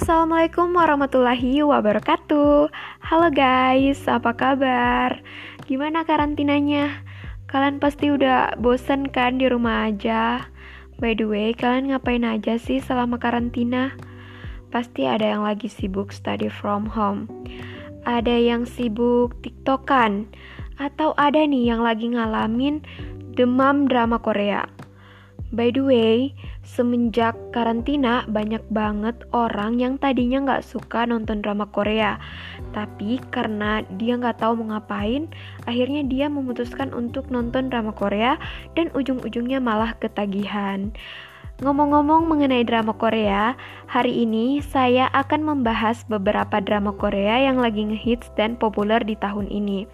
Assalamualaikum warahmatullahi wabarakatuh Halo guys, apa kabar? Gimana karantinanya? Kalian pasti udah bosen kan di rumah aja? By the way, kalian ngapain aja sih selama karantina? Pasti ada yang lagi sibuk study from home Ada yang sibuk tiktokan Atau ada nih yang lagi ngalamin demam drama Korea By the way, semenjak karantina banyak banget orang yang tadinya nggak suka nonton drama Korea, tapi karena dia nggak tahu mau ngapain, akhirnya dia memutuskan untuk nonton drama Korea dan ujung-ujungnya malah ketagihan. Ngomong-ngomong mengenai drama Korea, hari ini saya akan membahas beberapa drama Korea yang lagi ngehits dan populer di tahun ini.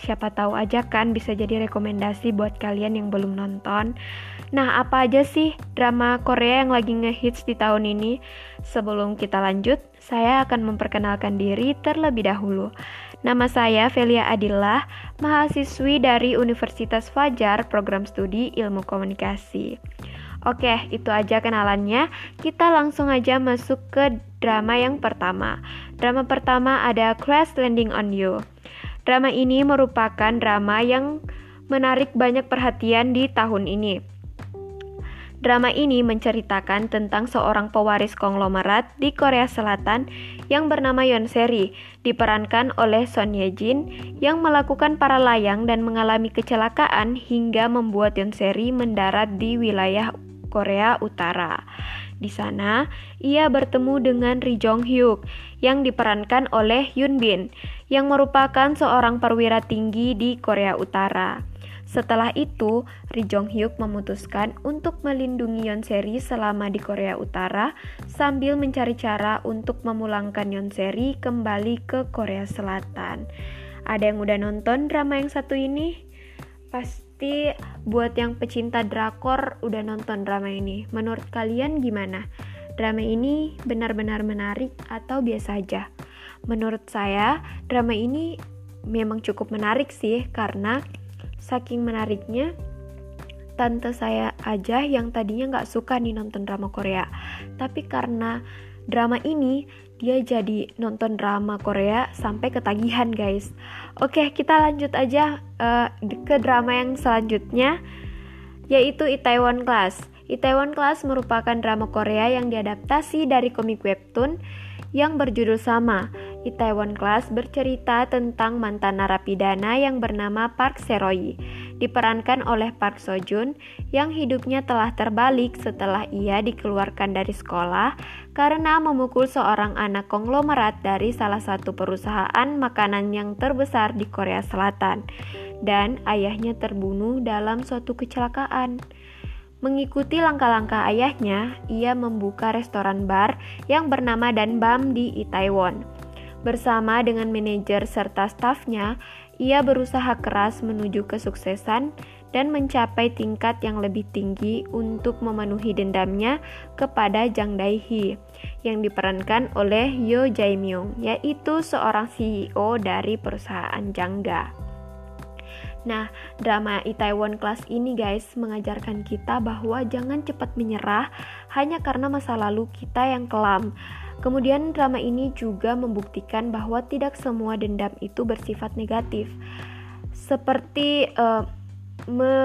Siapa tahu aja kan bisa jadi rekomendasi buat kalian yang belum nonton. Nah, apa aja sih drama Korea yang lagi ngehits di tahun ini? Sebelum kita lanjut, saya akan memperkenalkan diri terlebih dahulu. Nama saya Velia Adillah, mahasiswi dari Universitas Fajar, program studi Ilmu Komunikasi. Oke, itu aja kenalannya. Kita langsung aja masuk ke drama yang pertama. Drama pertama ada Crash Landing on You. Drama ini merupakan drama yang menarik banyak perhatian di tahun ini. Drama ini menceritakan tentang seorang pewaris konglomerat di Korea Selatan yang bernama Yon Seri, diperankan oleh Son Ye Jin yang melakukan para layang dan mengalami kecelakaan hingga membuat Yon Seri mendarat di wilayah Korea Utara. Di sana, ia bertemu dengan Ri Jong Hyuk yang diperankan oleh Yoon Bin, yang merupakan seorang perwira tinggi di Korea Utara. Setelah itu, Ri Jong Hyuk memutuskan untuk melindungi Yon Seri selama di Korea Utara sambil mencari cara untuk memulangkan Yon Seri kembali ke Korea Selatan. Ada yang udah nonton drama yang satu ini? Pas pasti buat yang pecinta drakor udah nonton drama ini. Menurut kalian gimana? Drama ini benar-benar menarik atau biasa aja? Menurut saya, drama ini memang cukup menarik sih karena saking menariknya tante saya aja yang tadinya nggak suka nih nonton drama Korea. Tapi karena drama ini dia jadi nonton drama Korea sampai ketagihan guys. Oke kita lanjut aja uh, ke drama yang selanjutnya yaitu Itaewon Class. Itaewon Class merupakan drama Korea yang diadaptasi dari komik webtoon yang berjudul sama. Itaewon Class bercerita tentang mantan narapidana yang bernama Park Seroyi diperankan oleh Park Seo Joon yang hidupnya telah terbalik setelah ia dikeluarkan dari sekolah karena memukul seorang anak konglomerat dari salah satu perusahaan makanan yang terbesar di Korea Selatan dan ayahnya terbunuh dalam suatu kecelakaan. Mengikuti langkah-langkah ayahnya, ia membuka restoran bar yang bernama Danbam di Itaewon. Bersama dengan manajer serta stafnya, ia berusaha keras menuju kesuksesan dan mencapai tingkat yang lebih tinggi untuk memenuhi dendamnya kepada Jang Dae-hee yang diperankan oleh Yo Jae-myung, yaitu seorang CEO dari perusahaan Jangga. Nah, drama Itaewon Class ini guys mengajarkan kita bahwa jangan cepat menyerah hanya karena masa lalu kita yang kelam. Kemudian drama ini juga membuktikan bahwa tidak semua dendam itu bersifat negatif. Seperti uh,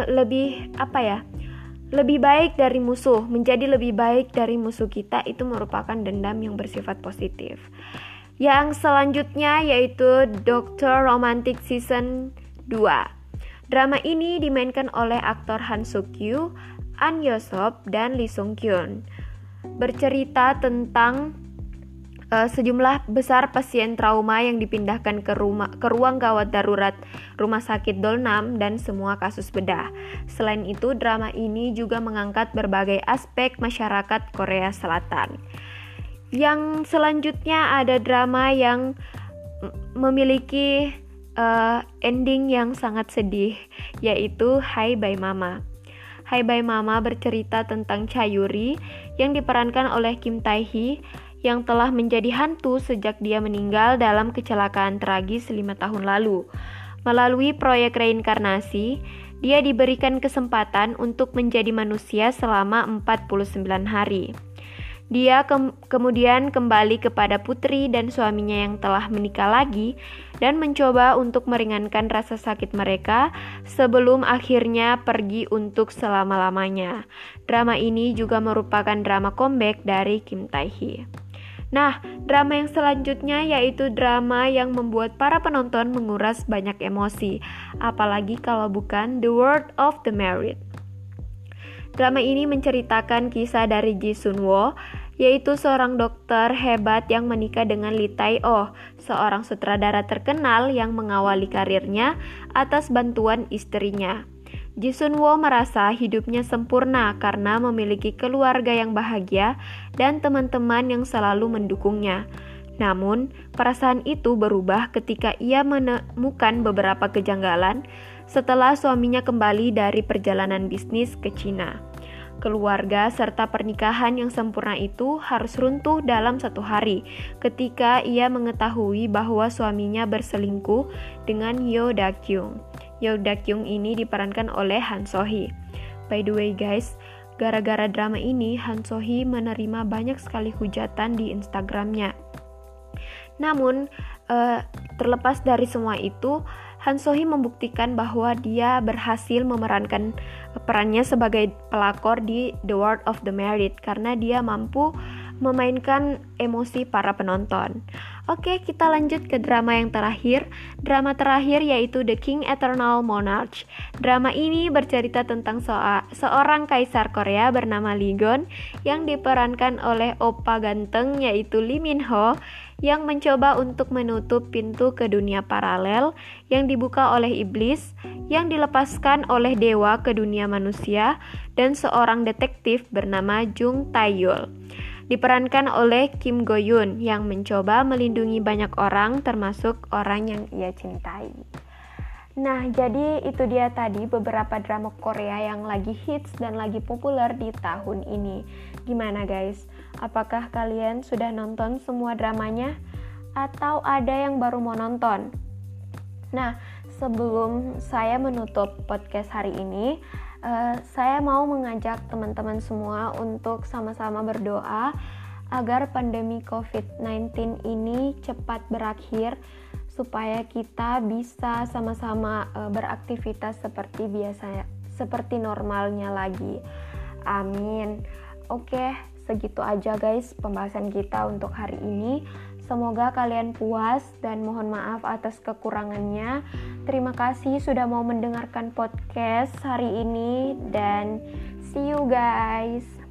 lebih apa ya? Lebih baik dari musuh, menjadi lebih baik dari musuh kita itu merupakan dendam yang bersifat positif. Yang selanjutnya yaitu Doctor Romantic Season 2. Drama ini dimainkan oleh aktor Han Suk Kyu, An Yosop, dan Lee Sung Kyun. Bercerita tentang uh, sejumlah besar pasien trauma yang dipindahkan ke rumah ke ruang gawat darurat Rumah Sakit Dolnam dan semua kasus bedah. Selain itu, drama ini juga mengangkat berbagai aspek masyarakat Korea Selatan. Yang selanjutnya ada drama yang memiliki uh, ending yang sangat sedih, yaitu Hai Bye Mama. Hai Bye Mama bercerita tentang Chayuri yang diperankan oleh Kim Tae Hee yang telah menjadi hantu sejak dia meninggal dalam kecelakaan tragis lima tahun lalu. Melalui proyek reinkarnasi, dia diberikan kesempatan untuk menjadi manusia selama 49 hari. Dia ke kemudian kembali kepada putri dan suaminya yang telah menikah lagi dan mencoba untuk meringankan rasa sakit mereka sebelum akhirnya pergi untuk selama-lamanya. Drama ini juga merupakan drama comeback dari Kim Tae Hee. Nah, drama yang selanjutnya yaitu drama yang membuat para penonton menguras banyak emosi, apalagi kalau bukan The World of the Married. Drama ini menceritakan kisah dari Ji Sun Wo, yaitu seorang dokter hebat yang menikah dengan Lee Tai Oh, seorang sutradara terkenal yang mengawali karirnya atas bantuan istrinya. Ji Sun Wo merasa hidupnya sempurna karena memiliki keluarga yang bahagia dan teman-teman yang selalu mendukungnya. Namun, perasaan itu berubah ketika ia menemukan beberapa kejanggalan setelah suaminya kembali dari perjalanan bisnis ke Cina. Keluarga serta pernikahan yang sempurna itu harus runtuh dalam satu hari ketika ia mengetahui bahwa suaminya berselingkuh dengan Yo Dakyung. Yo Dakyung ini diperankan oleh Han Sohee. By the way guys, gara-gara drama ini Han Sohee menerima banyak sekali hujatan di Instagramnya. Namun, uh, terlepas dari semua itu, Han Sohee membuktikan bahwa dia berhasil memerankan perannya sebagai pelakor di The World of the Married karena dia mampu memainkan emosi para penonton. Oke, kita lanjut ke drama yang terakhir. Drama terakhir yaitu The King Eternal Monarch. Drama ini bercerita tentang seorang kaisar Korea bernama Lee Gon yang diperankan oleh opa ganteng yaitu Lee Min Ho yang mencoba untuk menutup pintu ke dunia paralel yang dibuka oleh iblis, yang dilepaskan oleh dewa ke dunia manusia, dan seorang detektif bernama Jung Taeyul. Diperankan oleh Kim Go Yoon yang mencoba melindungi banyak orang termasuk orang yang ia cintai. Nah, jadi itu dia tadi beberapa drama Korea yang lagi hits dan lagi populer di tahun ini. Gimana guys? Apakah kalian sudah nonton semua dramanya? Atau ada yang baru mau nonton? Nah, sebelum saya menutup podcast hari ini, uh, saya mau mengajak teman-teman semua untuk sama-sama berdoa agar pandemi COVID-19 ini cepat berakhir supaya kita bisa sama-sama uh, beraktivitas seperti biasa seperti normalnya lagi. Amin. Oke, segitu aja guys pembahasan kita untuk hari ini. Semoga kalian puas dan mohon maaf atas kekurangannya. Terima kasih sudah mau mendengarkan podcast hari ini dan see you guys.